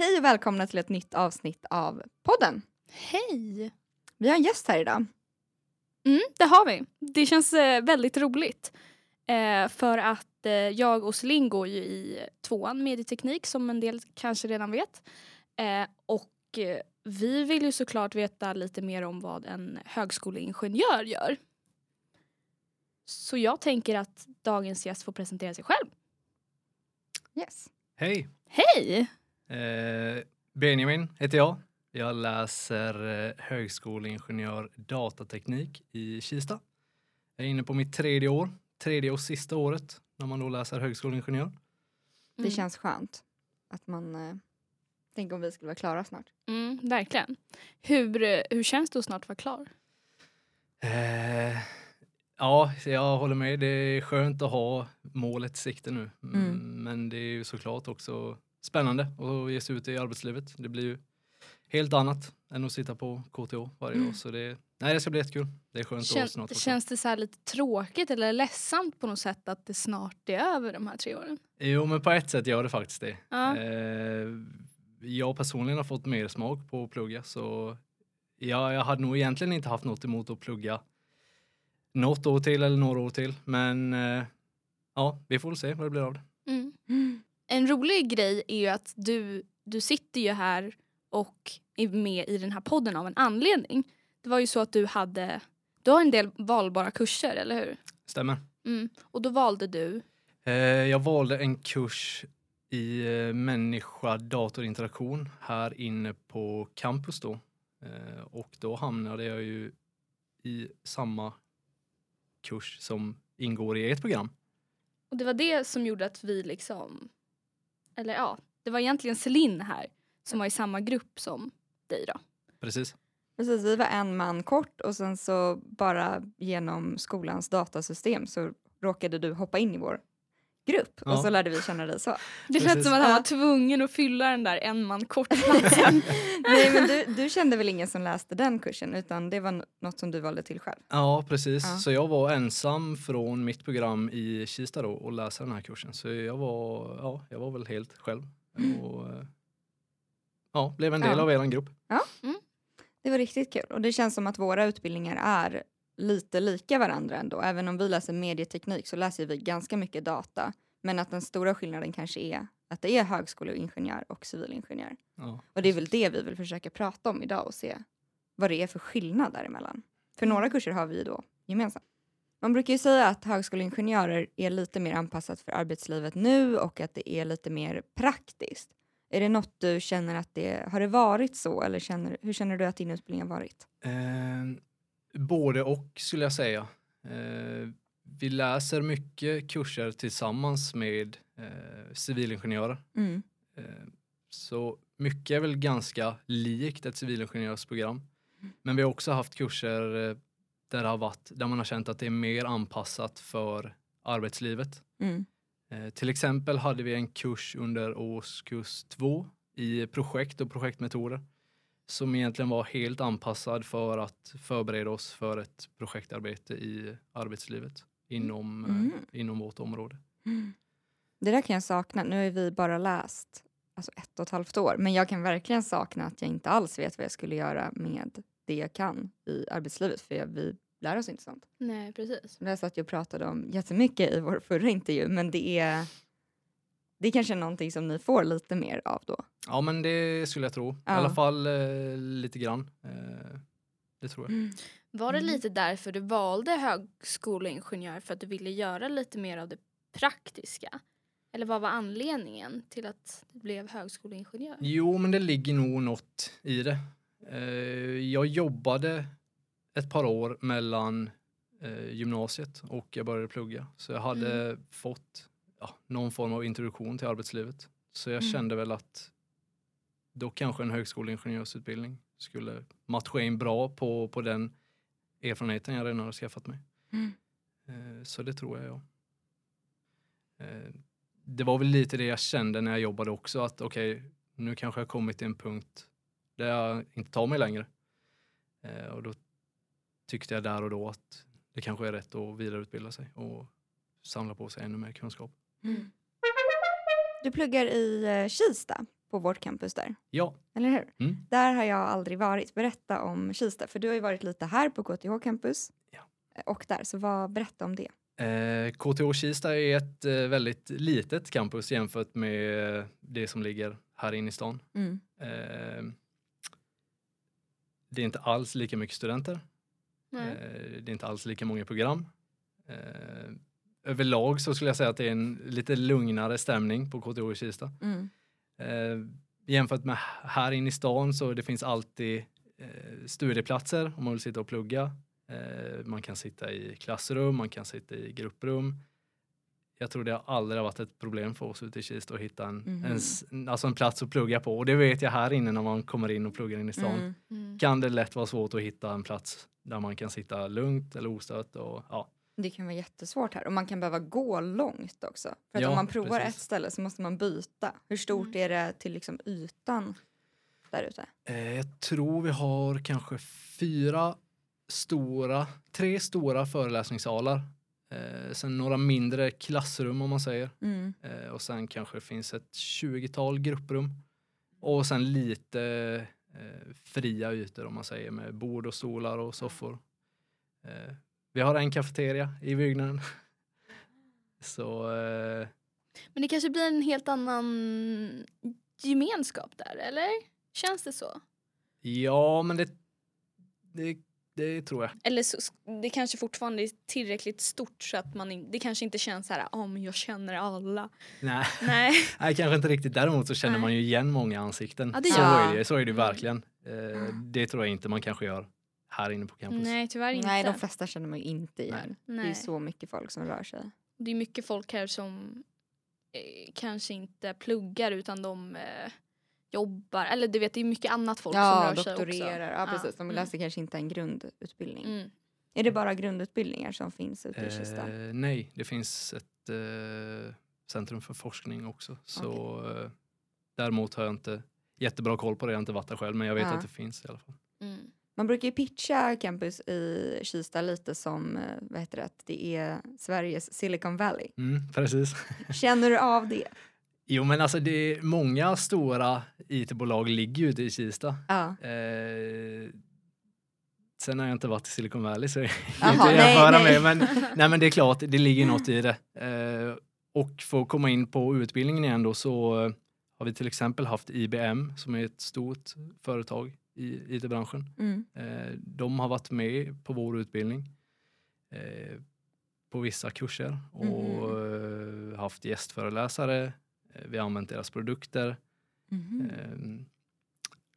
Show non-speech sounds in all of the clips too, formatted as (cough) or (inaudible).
Hej och välkomna till ett nytt avsnitt av podden. Hej! Vi har en gäst här idag. Mm, det har vi. Det känns eh, väldigt roligt. Eh, för att eh, jag och Celine går ju i tvåan medieteknik som en del kanske redan vet. Eh, och eh, vi vill ju såklart veta lite mer om vad en högskoleingenjör gör. Så jag tänker att dagens gäst får presentera sig själv. Yes. Hej! Hej! Eh, Benjamin heter jag. Jag läser eh, högskoleingenjör datateknik i Kista. Jag är inne på mitt tredje år, tredje och sista året när man då läser högskoleingenjör. Det Mm. känns skönt att man eh, tänker om vi skulle vara klara snart. Mm, verkligen. Hur, hur känns det att snart vara klar? Eh, ja, jag håller med. Det är skönt att ha målet i sikte nu. Mm. Men det är ju såklart också spännande att ge sig ut i arbetslivet. Det blir ju helt annat än att sitta på KTH varje Mm. dag. Så det, nej, det ska bli jättekul. Det är skönt att Kän, snart vara klar. känns det så lite tråkigt eller ledsamt på något sätt att det snart är över de här tre åren? Jo, men på ett sätt gör det faktiskt det. Ja. Eh, jag personligen har fått mer smak på att plugga så ja, jag hade nog egentligen inte haft något emot att plugga något år till eller några år till. Men eh, ja, vi får väl se vad det blir av det. En rolig grej är ju att du, du sitter ju här och är med i den här podden av en anledning. Det var ju så att du hade, du har en del valbara kurser, eller hur? Stämmer. Mm. Och då valde du, Eh, jag valde en kurs i eh, människa-datorinteraktion här inne på campus då. Eh, och då hamnade jag ju i samma kurs som ingår i ert program. och det var det som gjorde att vi liksom, eller ja, det var egentligen Celine här som var i samma grupp som dig då. Precis. Precis, vi var en man kort och sen så bara genom skolans datasystem så råkade du hoppa in i vår grupp och Ja. så lärde vi känna dig så. Det lät som att han Ja. var tvungen att fylla den där en man (laughs) kort-platsen. Nej men du, du kände väl ingen som läste den kursen utan det var något som du valde till själv? Ja, precis. Ja. Så jag var ensam från mitt program i Kista då och läsa den här kursen. Så jag var, ja, jag var väl helt själv. Och, eh, ja, blev en del Ja. av er grupp. Det var riktigt kul och det känns som att våra utbildningar är lite lika varandra ändå. Även om vi läser medieteknik så läser vi ganska mycket data. Men att den stora skillnaden kanske är att det är högskoleingenjör och civilingenjör. Ja. Och det är väl det vi vill försöka prata om idag och se vad det är för skillnad däremellan. För några kurser har vi då gemensamt. Man brukar ju säga att högskoleingenjörer är lite mer anpassat för arbetslivet nu och att det är lite mer praktiskt. Är det något du känner att det har det varit så eller känner, hur känner du att din utbildning har varit? Eh, både och skulle jag säga. Eh, vi läser mycket kurser tillsammans med eh, civilingenjörer. Mm. Eh, Så mycket är väl ganska likt ett civilingenjörsprogram. Men vi har också haft kurser där, det har varit, där man har känt att det är mer anpassat för arbetslivet. Mm. Till exempel hade vi en kurs under årskurs två i projekt och projektmetoder som egentligen var helt anpassad för att förbereda oss för ett projektarbete i arbetslivet inom, eh, Mm. inom vårt område. Det där kan jag sakna. Nu har vi bara läst alltså ett och ett halvt år, men jag kan verkligen sakna att jag inte alls vet vad jag skulle göra med det jag kan i arbetslivet, för jag, vi lär oss inte sånt. Nej, precis. Det satt jag pratade om jättemycket i vår förra intervju, men det är det är kanske någonting som ni får lite mer av då. Ja, men det skulle jag tro. I Ja. alla fall eh, lite grann. Eh, det tror jag. Var det Mm. lite därför du valde högskoleingenjör för att du ville göra lite mer av det praktiska? Eller vad var anledningen till att du blev högskoleingenjör? Jo, men det ligger nog något i det. Eh, jag jobbade ett par år mellan eh, gymnasiet och jag började plugga. Så jag hade fått ja, någon form av introduktion till arbetslivet. Så jag Mm. kände väl att då kanske en högskoleingenjörsutbildning skulle matcha in bra på, på den erfarenheten jag redan hade skaffat mig. Mm. Eh, Så det tror jag, ja. Eh, Det var väl lite det jag kände när jag jobbade också, att okej, nu kanske jag kommit till en punkt där jag inte tar mig längre. Eh, Och då tyckte jag där och då att det kanske är rätt att vidareutbilda sig och samla på sig ännu mer kunskap. Du pluggar i Kista. På vårt campus där. Ja, Eller hur? Mm. Där har jag aldrig varit. Berätta om Kista, för du har ju varit lite här på KTH campus. Ja. Och där, så vad, berätta om det. Eh, KTH Kista är ett eh, väldigt litet campus jämfört med eh, det som ligger här inne i stan. Mm. Eh, det är inte alls lika mycket studenter. Eh, det är inte alls lika många program. Eh, överlag så skulle jag säga att det är en lite lugnare stämning på KTH Kista. Mm. Eh, jämfört med här inne i stan så det finns alltid eh, studieplatser om man vill sitta och plugga. Eh, man kan sitta i klassrum, man kan sitta i grupprum. Jag tror det har aldrig varit ett problem för oss ute i Kista att hitta en, Mhm. en, alltså en plats att plugga på. Och det vet jag här inne när man kommer in och pluggar in i stan. Mm. Mm. Kan det lätt vara svårt att hitta en plats där man kan sitta lugnt eller ostört. Och, ja. Det kan vara jättesvårt här och man kan behöva gå långt också. För att Ja, om man provar precis. ett ställe så måste man byta. Hur stort Mm. är det till liksom ytan där ute? Eh, jag tror vi har kanske fyra stora, tre stora föreläsningssalar. Eh, sen några mindre klassrum om man säger. Mm. Eh, och sen kanske det finns ett 20-tal grupprum. Och sen lite eh, fria ytor om man säger med bord och stolar och soffor. Vi har en kafeteria i byggnaden. (laughs) Så eh, Men det kanske blir en helt annan gemenskap där, eller? Känns det så? ja, men det, det, det tror jag. Eller så, det kanske fortfarande är tillräckligt stort så att man det kanske inte känns så här, ja men jag känner alla. Nej. (laughs) Nej. (laughs) Nej, kanske inte riktigt. Däremot så känner Nej. man ju igen många ansikten. Ja, det så, är det, så är det Mm. verkligen. Eh, det tror jag inte man kanske gör här inne på campus. Nej, tyvärr inte. Nej, de flesta känner man ju inte igen. Nej. Det är så mycket folk som rör sig. Det är mycket folk här som eh, kanske inte pluggar utan de eh, jobbar. Eller du vet, det är mycket annat folk som Ja, rör sig också. doktorerar. Ja, precis. De mm. läser kanske inte en grundutbildning. Mm. Är det bara grundutbildningar som finns ute i Kista? Eh, nej, det finns ett eh, centrum för forskning också. Så eh, däremot har jag inte jättebra koll på det. Jag har inte varit där själv, men jag vet Ja. att det finns i alla fall. Mm. Man brukar ju pitcha campus i Kista lite som, eh, vad heter det, att det är Sveriges Silicon Valley. Mm, precis. Känner du av det? (laughs) Jo, men alltså det är många stora IT-bolag ligger ju ute i Kista. Ja. Eh, sen har jag inte varit i Silicon Valley så (laughs) jag kan inte jämföra med. Men, (laughs) nej, men det är klart, det ligger något i det. Eh, och för att komma in på utbildningen igen då så har vi till exempel haft IBM som är ett stort företag i IT-branschen. Mm. Eh, de har varit med på vår utbildning eh, på vissa kurser och eh, haft gästföreläsare. Vi har använt deras produkter. Ehm,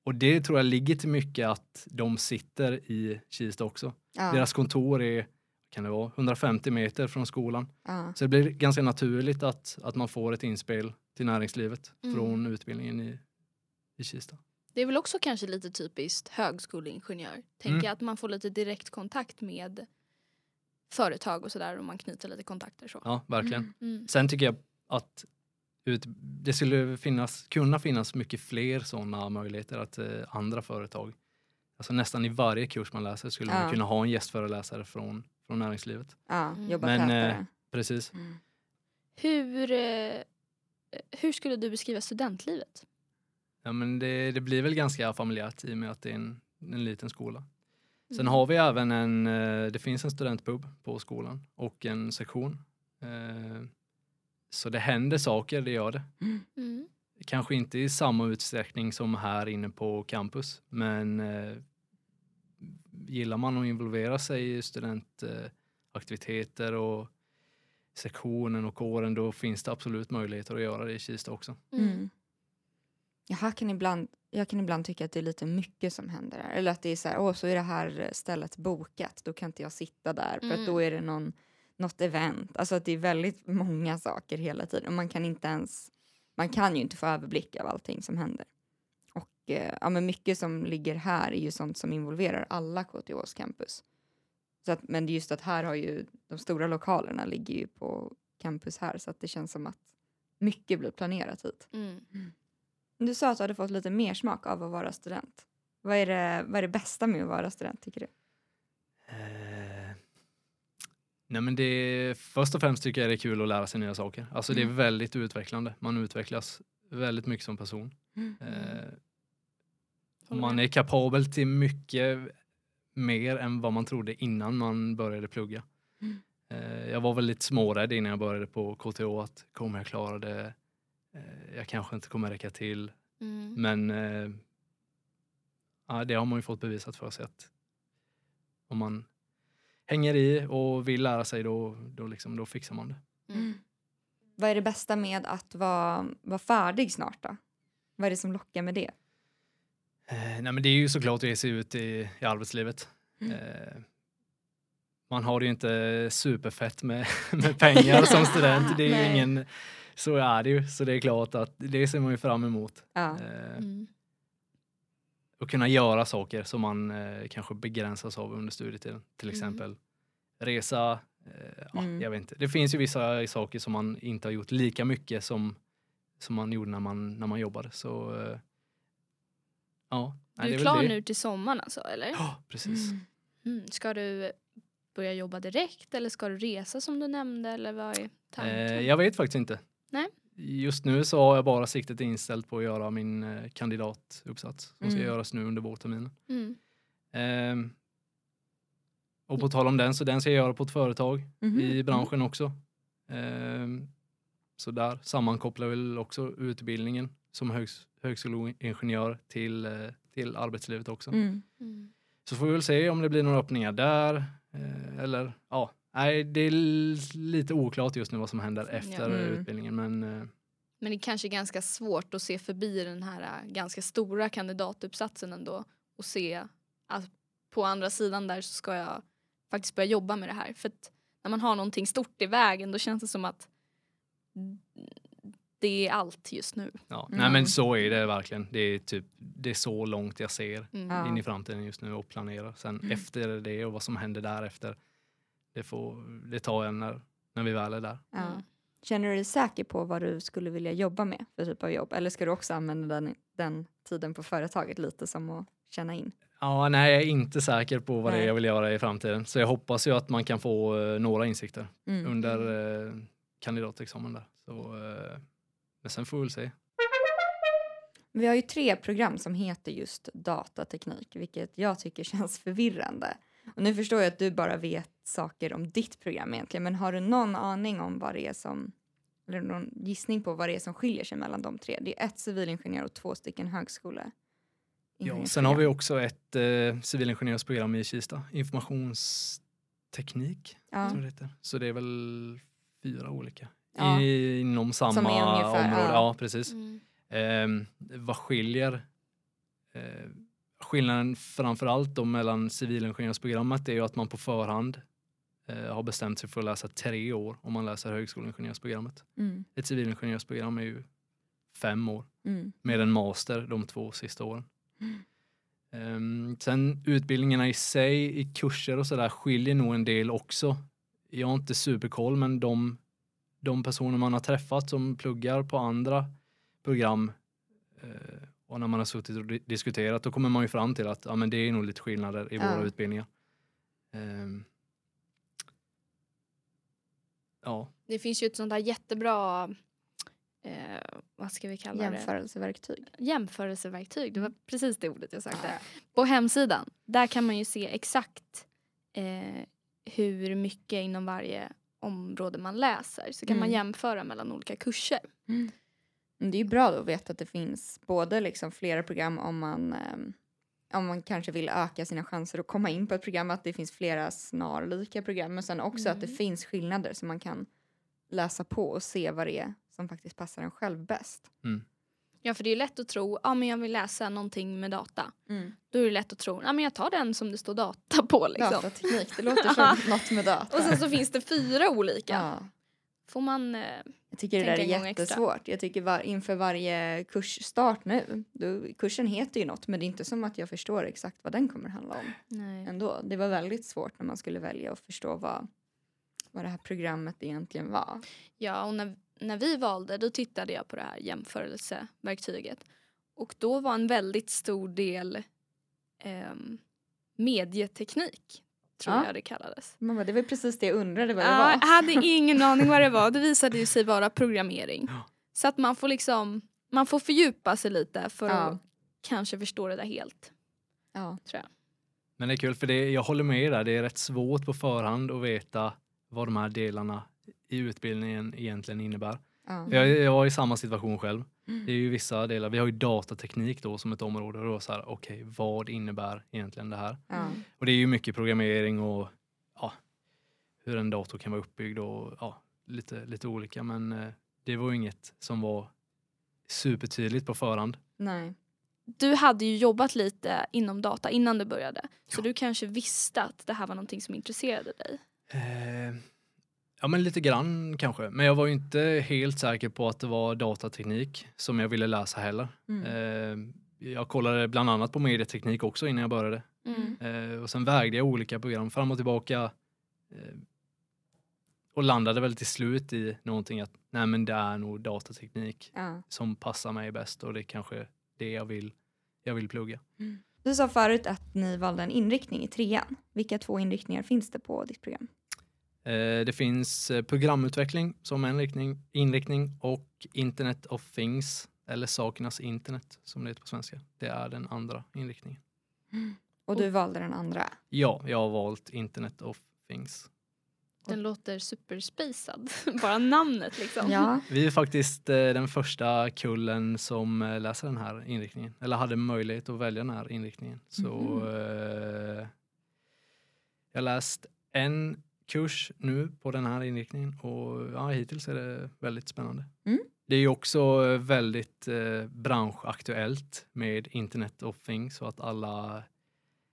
och det tror jag ligger till mycket att de sitter i Kista också. Ja. Deras kontor är kan det vara, 150 meter från skolan. Ja. Så det blir ganska naturligt att, att man får ett inspel till näringslivet Mm. från utbildningen i, i Kista. Det är väl också kanske lite typiskt högskoleingenjör. Tänker Mm. jag att man får lite direktkontakt med företag och sådär och man knyter lite kontakter så. Ja, verkligen. Mm. Sen tycker jag att ut, det skulle finnas, kunna finnas mycket fler sådana möjligheter att eh, andra företag, alltså nästan i varje kurs man läser skulle Ja. man kunna ha en gästföreläsare från, från näringslivet. ja, Mm. jobba Men, eh, Precis. Mm. Hur, eh, hur skulle du beskriva studentlivet? Ja, men det, det blir väl ganska familjärt i och med att det är en, en liten skola. Sen Mm. har vi även en, eh, det finns en studentpub på skolan och en sektion. Eh, Så det händer saker, det gör det. Mm. Kanske inte i samma utsträckning som här inne på campus, men eh, gillar man att involvera sig i studentaktiviteter och sektionen och kåren, då finns det absolut möjligheter att göra det i Kista också. Mm. Mm. Jag kan, ibland, jag kan ibland tycka att det är lite mycket som händer här. Eller att det är så här, åh så är det här stället bokat, då kan inte jag sitta där för att Mm. då är det någon, något event. Alltså att det är väldigt många saker hela tiden och man kan inte ens, man kan ju inte få överblick av allting som händer. Och eh, ja, men mycket som ligger här är ju sånt som involverar alla KTHs campus. Så att, men det är just att här har ju de stora lokalerna ligger ju på campus här så att det känns som att mycket blir planerat hit. Mm. Du sa att du hade fått lite mer smak av att vara student. Vad är det, vad är det bästa med att vara student tycker du? Eh, nej men det, först och främst tycker jag det är kul att lära sig nya saker. Alltså det är Mm. väldigt utvecklande. Man utvecklas väldigt mycket som person. Mm. Eh, man är kapabel till mycket mer än vad man trodde innan man började plugga. Mm. Eh, jag var väldigt smårädd innan jag började på KTH att kommer jag klara det? Eh, jag kanske inte kommer räcka till. Mm. Men eh, ja, det har man ju fått bevisat för sig att om man hänger i och vill lära sig då, då, liksom, då fixar man det. Mm. Vad är det bästa med att vara, vara färdig snart då? Vad är det som lockar med det? Eh, nej, men det är ju såklart att ge sig ut i, i arbetslivet. Mm. Eh, man har det ju inte superfett med, (laughs) med pengar som student. Det är ingen, så är det ju. Så det är klart att det ser man ju fram emot. Ja. Eh, Mm. och kunna göra saker som man eh, kanske begränsas av under studietiden. Till Mm. exempel resa. Eh, ja, Mm. jag vet inte. Det finns ju vissa saker som man inte har gjort lika mycket som, som man gjorde när man, när man jobbade. Så eh, ja. nej, Du det är väl klar det. nu till sommaren alltså, eller? Ja, precis. Mm. Mm. Ska du börja jobba direkt eller ska du resa som du nämnde eller vad är tanken? Eh, jag vet faktiskt inte. Nej. Just nu så har jag bara siktet inställt på att göra min eh, kandidatuppsats som ska Mm. göras nu under vårterminen. Mm. Ehm, och på tal om den, så den ska jag göra på ett företag Mhm. i branschen också. Ehm, så där sammankopplar väl också utbildningen som högs högskoleingenjör till, eh, till arbetslivet också. Mm. Mm. Så får vi väl se om det blir några öppningar där. Eh, eller ja, nej, det är lite oklart just nu vad som händer efter Mm. utbildningen. Men eh, Men det är kanske är ganska svårt att se förbi den här äh, ganska stora kandidatuppsatsen ändå och se att på andra sidan där så ska jag faktiskt börja jobba med det här. För att när man har någonting stort i vägen då känns det som att det är allt just nu. Ja, Mm. nej men så är det verkligen. Det är, typ, det är så långt jag ser Mm. Ja. in i framtiden just nu och planerar. Sen Mm. efter det och vad som händer därefter, det, får, det tar jag när, när vi väl är där. Ja. Mm. Känner du dig säker på vad du skulle vilja jobba med för typ av jobb? Eller ska du också använda den, den tiden på företaget lite som att känna in? Ja, nej, jag är inte säker på vad det är Nej. jag vill göra i framtiden. Så jag hoppas ju att man kan få eh, några insikter Mm. under eh, kandidatexamen där. Så, eh, men sen får vi väl se. Vi har ju tre program som heter just datateknik, vilket jag tycker (laughs) känns förvirrande. Och nu förstår jag att du bara vet saker om ditt program egentligen, men har du någon aning om vad det är som, eller någon gissning på vad det är som skiljer sig mellan de tre? Det är ett civilingenjör och två stycken högskole. Ja, sen har vi också ett eh, civilingenjörsprogram i Kista, informationsteknik. Ja. Jag det heter. Så det är väl fyra olika Ja. I, inom samma Som är ungefär, område. ja. Ja, precis. Mm. Eh, vad skiljer? Eh, skillnaden framför allt då mellan civilingenjörsprogrammet är ju att man på förhand har bestämt sig för att läsa tre år om man läser högskoleingenjörsprogrammet. Mm. Ett civilingenjörsprogram är ju fem år Mm. med en master de två sista åren. Mm. Ehm, sen utbildningarna i sig, i kurser och sådär skiljer nog en del också. Jag har inte superkoll men de, de personer man har träffat som pluggar på andra program eh, och när man har suttit och di- diskuterat då kommer man ju fram till att ja, men det är nog lite skillnader i Ja. våra utbildningar. Ehm, ja, Det finns ju ett sånt där jättebra eh, vad ska vi kalla det? Jämförelseverktyg. Jämförelseverktyg. Det var precis det ordet jag sökte. På hemsidan, där kan man ju se exakt eh, hur mycket inom varje område man läser. Så kan man Mm. jämföra mellan olika kurser. Men Det är ju bra då att veta att det finns både liksom flera program om man, ehm, om man kanske vill öka sina chanser att komma in på ett program, att det finns flera snarlika program, men sen också att det Mm. finns skillnader som man kan läsa på och se vad det är som faktiskt passar en själv bäst. Ja, för det är lätt att tro, ja men jag vill läsa någonting med data. Då är det lätt att tro, ja men jag tar den som det står data på liksom. Datateknik, det låter (laughs) som något med data. Och sen så finns det fyra olika. ja. Får man, eh, Jag tycker det där är gång extra. jättesvårt. Jag tycker var, inför varje kursstart nu, då, kursen heter ju något men det är inte som att jag förstår exakt vad den kommer handla om nej. ändå. Det var väldigt svårt när man skulle välja och förstå vad, vad det här programmet egentligen var. Ja, och när, när vi valde då tittade jag på det här jämförelseverktyget. Och då var en väldigt stor del ehm, medieteknik, tror Ja. jag det kallades. Man bara, det var precis det jag undrade vad det var. jag hade (laughs) ingen aning vad det var. Det visade ju sig vara programmering. Ja. Så att man får liksom, man får fördjupa sig lite för Ja. att kanske förstå det där helt. Ja. Men det är kul för det, jag håller med där. Det är rätt svårt på förhand att veta vad de här delarna i utbildningen egentligen innebär. Ja. Jag, jag var i samma situation själv. Mm. Det är ju vissa delar. Vi har ju datateknik då som ett område och då så här, okej, vad innebär egentligen det här? Ja. Och det är ju mycket programmering och ja, hur en dator kan vara uppbyggd och ja, lite, lite olika. Men eh, det var ju inget som var supertydligt på förhand. Nej. Du hade ju jobbat lite inom data innan du började. Så Ja. du kanske visste att det här var någonting som intresserade dig. Eh, ja, men lite grann kanske. Men jag var ju inte helt säker på att det var datateknik som jag ville läsa heller. Mm. Eh, jag kollade bland annat på medieteknik också innan jag började. Mm. Eh, och sen vägde jag olika program fram och tillbaka. Eh, och landade väl till slut i någonting att nej men det är nog datateknik Ja. som passar mig bäst och det är kanske det jag vill, jag vill plugga. Du sa förut att ni valde en inriktning i trean. Vilka två inriktningar finns det på ditt program? Eh, det finns eh, programutveckling som en riktning, inriktning och Internet of Things eller sakernas internet som det heter på svenska. Det är den andra inriktningen. (gasps) Och du valde den andra. Ja, jag har valt Internet of Things. Den låter superspacad. (laughs) Bara namnet liksom. Ja. Vi är faktiskt eh, den första kullen som eh, läser den här inriktningen, eller hade möjlighet att välja den här inriktningen. Så Mhm. eh, jag läst en kurs nu på den här inriktningen och ja, hittills är det väldigt spännande. Mm. Det är ju också väldigt eh, branschaktuellt med Internet of Things så att alla,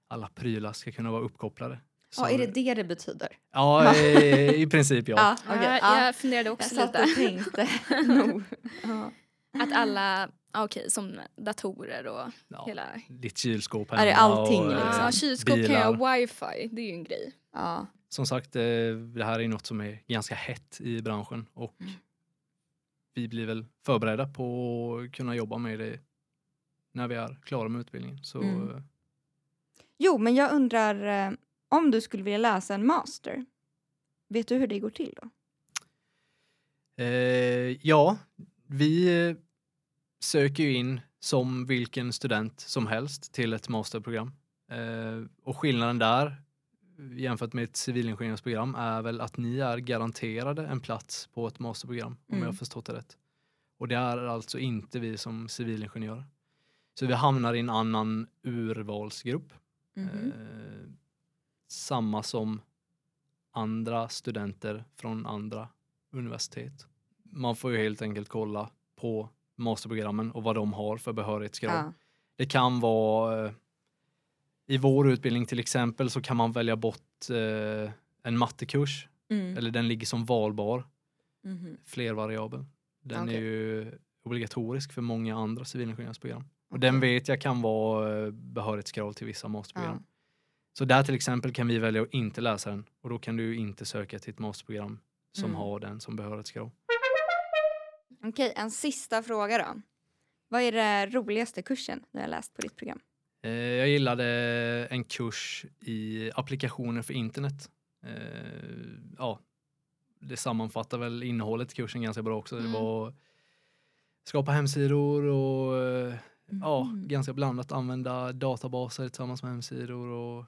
alla prylar ska kunna vara uppkopplade. Så, ja, är det det det betyder? Ja, i, i princip ja. (laughs) Ja, okej. Ja. Jag funderade Jag också satt lite. och tänkte (laughs) nog. Ja. Att alla, okej som datorer och ja. hela... Ditt kylskåp Är det hemma allting, och, liksom? Ja, kylskåp kan bilar. jag ha wifi, det är ju en grej. Ja. Som sagt, eh, det här är något som är ganska hett i branschen och Mm. vi blir väl förberedda på att kunna jobba med det när vi är klara med utbildningen. Så Mm. eh, Jo, men jag undrar eh, om du skulle vilja läsa en master. Vet du hur det går till då? eh, ja, vi söker ju in som vilken student som helst till ett masterprogram. Eh, och skillnaden där jämfört med ett civilingenjörsprogram är väl att ni är garanterade en plats på ett masterprogram om Mm. jag har förstått det rätt. Och det är alltså inte vi som civilingenjörer. Så vi hamnar i en annan urvalsgrupp. Mhm. Eh, samma som andra studenter från andra universitet. Man får ju helt enkelt kolla på masterprogrammen och vad de har för behörighetskrav. Ja. Det kan vara eh, i vår utbildning till exempel så kan man välja bort eh, en mattekurs Mm. eller den ligger som valbar Mhm. flervariabel. Den Okej. är ju obligatorisk för många andra civilingenjörsprogram. Och den vet jag kan vara eh, behörighetskrav till vissa masterprogram. Ja. Så där till exempel kan vi välja att inte läsa den och då kan du inte söka till ett masterprogram som Mm. har den som behörighetskrav. Okej, en sista fråga då. Vad är den roligaste kursen du har läst på ditt program? Eh, Jag gillade en kurs i applikationer för internet. Eh, Ja, det sammanfattar väl innehållet i kursen ganska bra också. Mm. Det var skapa hemsidor och eh, ja, Mhm. ganska blandat. Använda databaser tillsammans med hemsidor och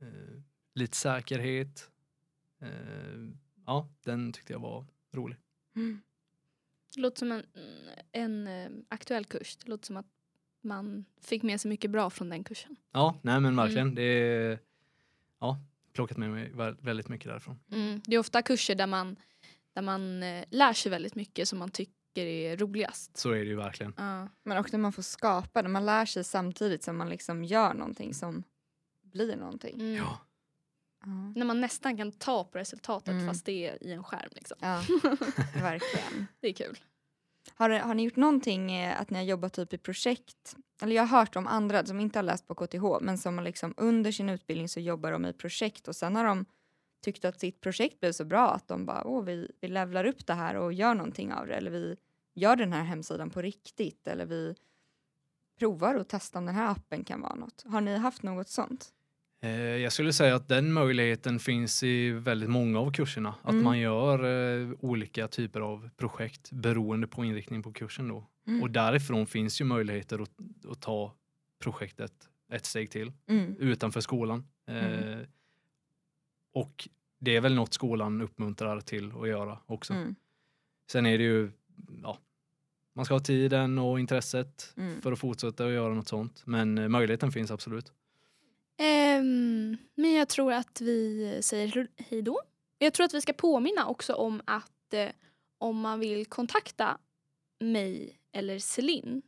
eh, lite säkerhet. Eh, ja, den tyckte jag var rolig. Mm. Det låter som en, en aktuell kurs. Det låter som att man fick med sig mycket bra från den kursen. Ja, nej men verkligen. Mm. Det är ja, plockat med mig vä- väldigt mycket därifrån. Mm. Det är ofta kurser där man, där man eh, lär sig väldigt mycket som man tycker är roligast. Så är det ju verkligen. Ja. Men också när man får skapa, när man lär sig samtidigt som man liksom gör någonting som blir någonting. Mm. Ja. Ja, När man nästan kan ta på resultatet Mm. fast det är i en skärm. Liksom. ja (laughs) verkligen. Det är kul. Har, har ni gjort någonting eh, att ni har jobbat typ i projekt? Eller jag har hört om andra som inte har läst på KTH men som liksom under sin utbildning så jobbar de i projekt och sen har de tyckt att sitt projekt blev så bra att de bara åh vi, vi levlar upp det här och gör någonting av det eller vi gör den här hemsidan på riktigt eller vi provar och testar om den här appen kan vara något. Har ni haft något sånt? Eh, Jag skulle säga att den möjligheten finns i väldigt många av kurserna. Att Mm. man gör eh, olika typer av projekt beroende på inriktning på kursen då. Mm. Och därifrån finns ju möjligheter att, att ta projektet ett steg till Mm. utanför skolan. Mm. Eh, och det är väl något skolan uppmuntrar till att göra också. Mm. Sen är det ju, ja, man ska ha tiden och intresset Mm. för att fortsätta att göra något sånt. Men eh, möjligheten finns absolut. Ehm, men jag tror att vi säger hej då. Jag tror att vi ska påminna också om att eh, om man vill kontakta mig eller Celine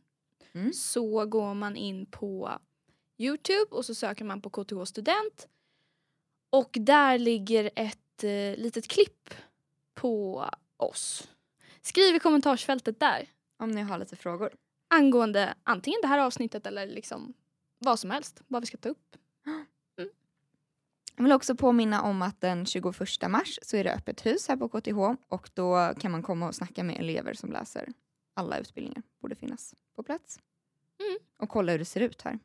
Mm. så går man in på Youtube och så söker man på KTH student och där ligger ett eh, litet klipp på oss. Skriv i kommentarsfältet där Om ni har lite frågor. angående antingen det här avsnittet eller liksom vad som helst, vad vi ska ta upp. Jag vill också påminna om att den 21 mars så är det öppet hus här på KTH och då kan man komma och snacka med elever som läser alla utbildningar. Borde finnas på plats. Mm. Och kolla hur det ser ut här.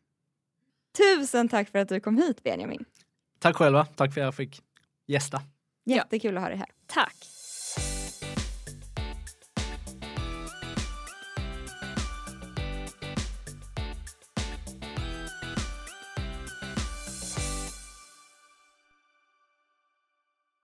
Tusen tack för att du kom hit Benjamin. Tack själva, tack för att jag fick gästa. Ja. Jättekul att ha dig här. Tack!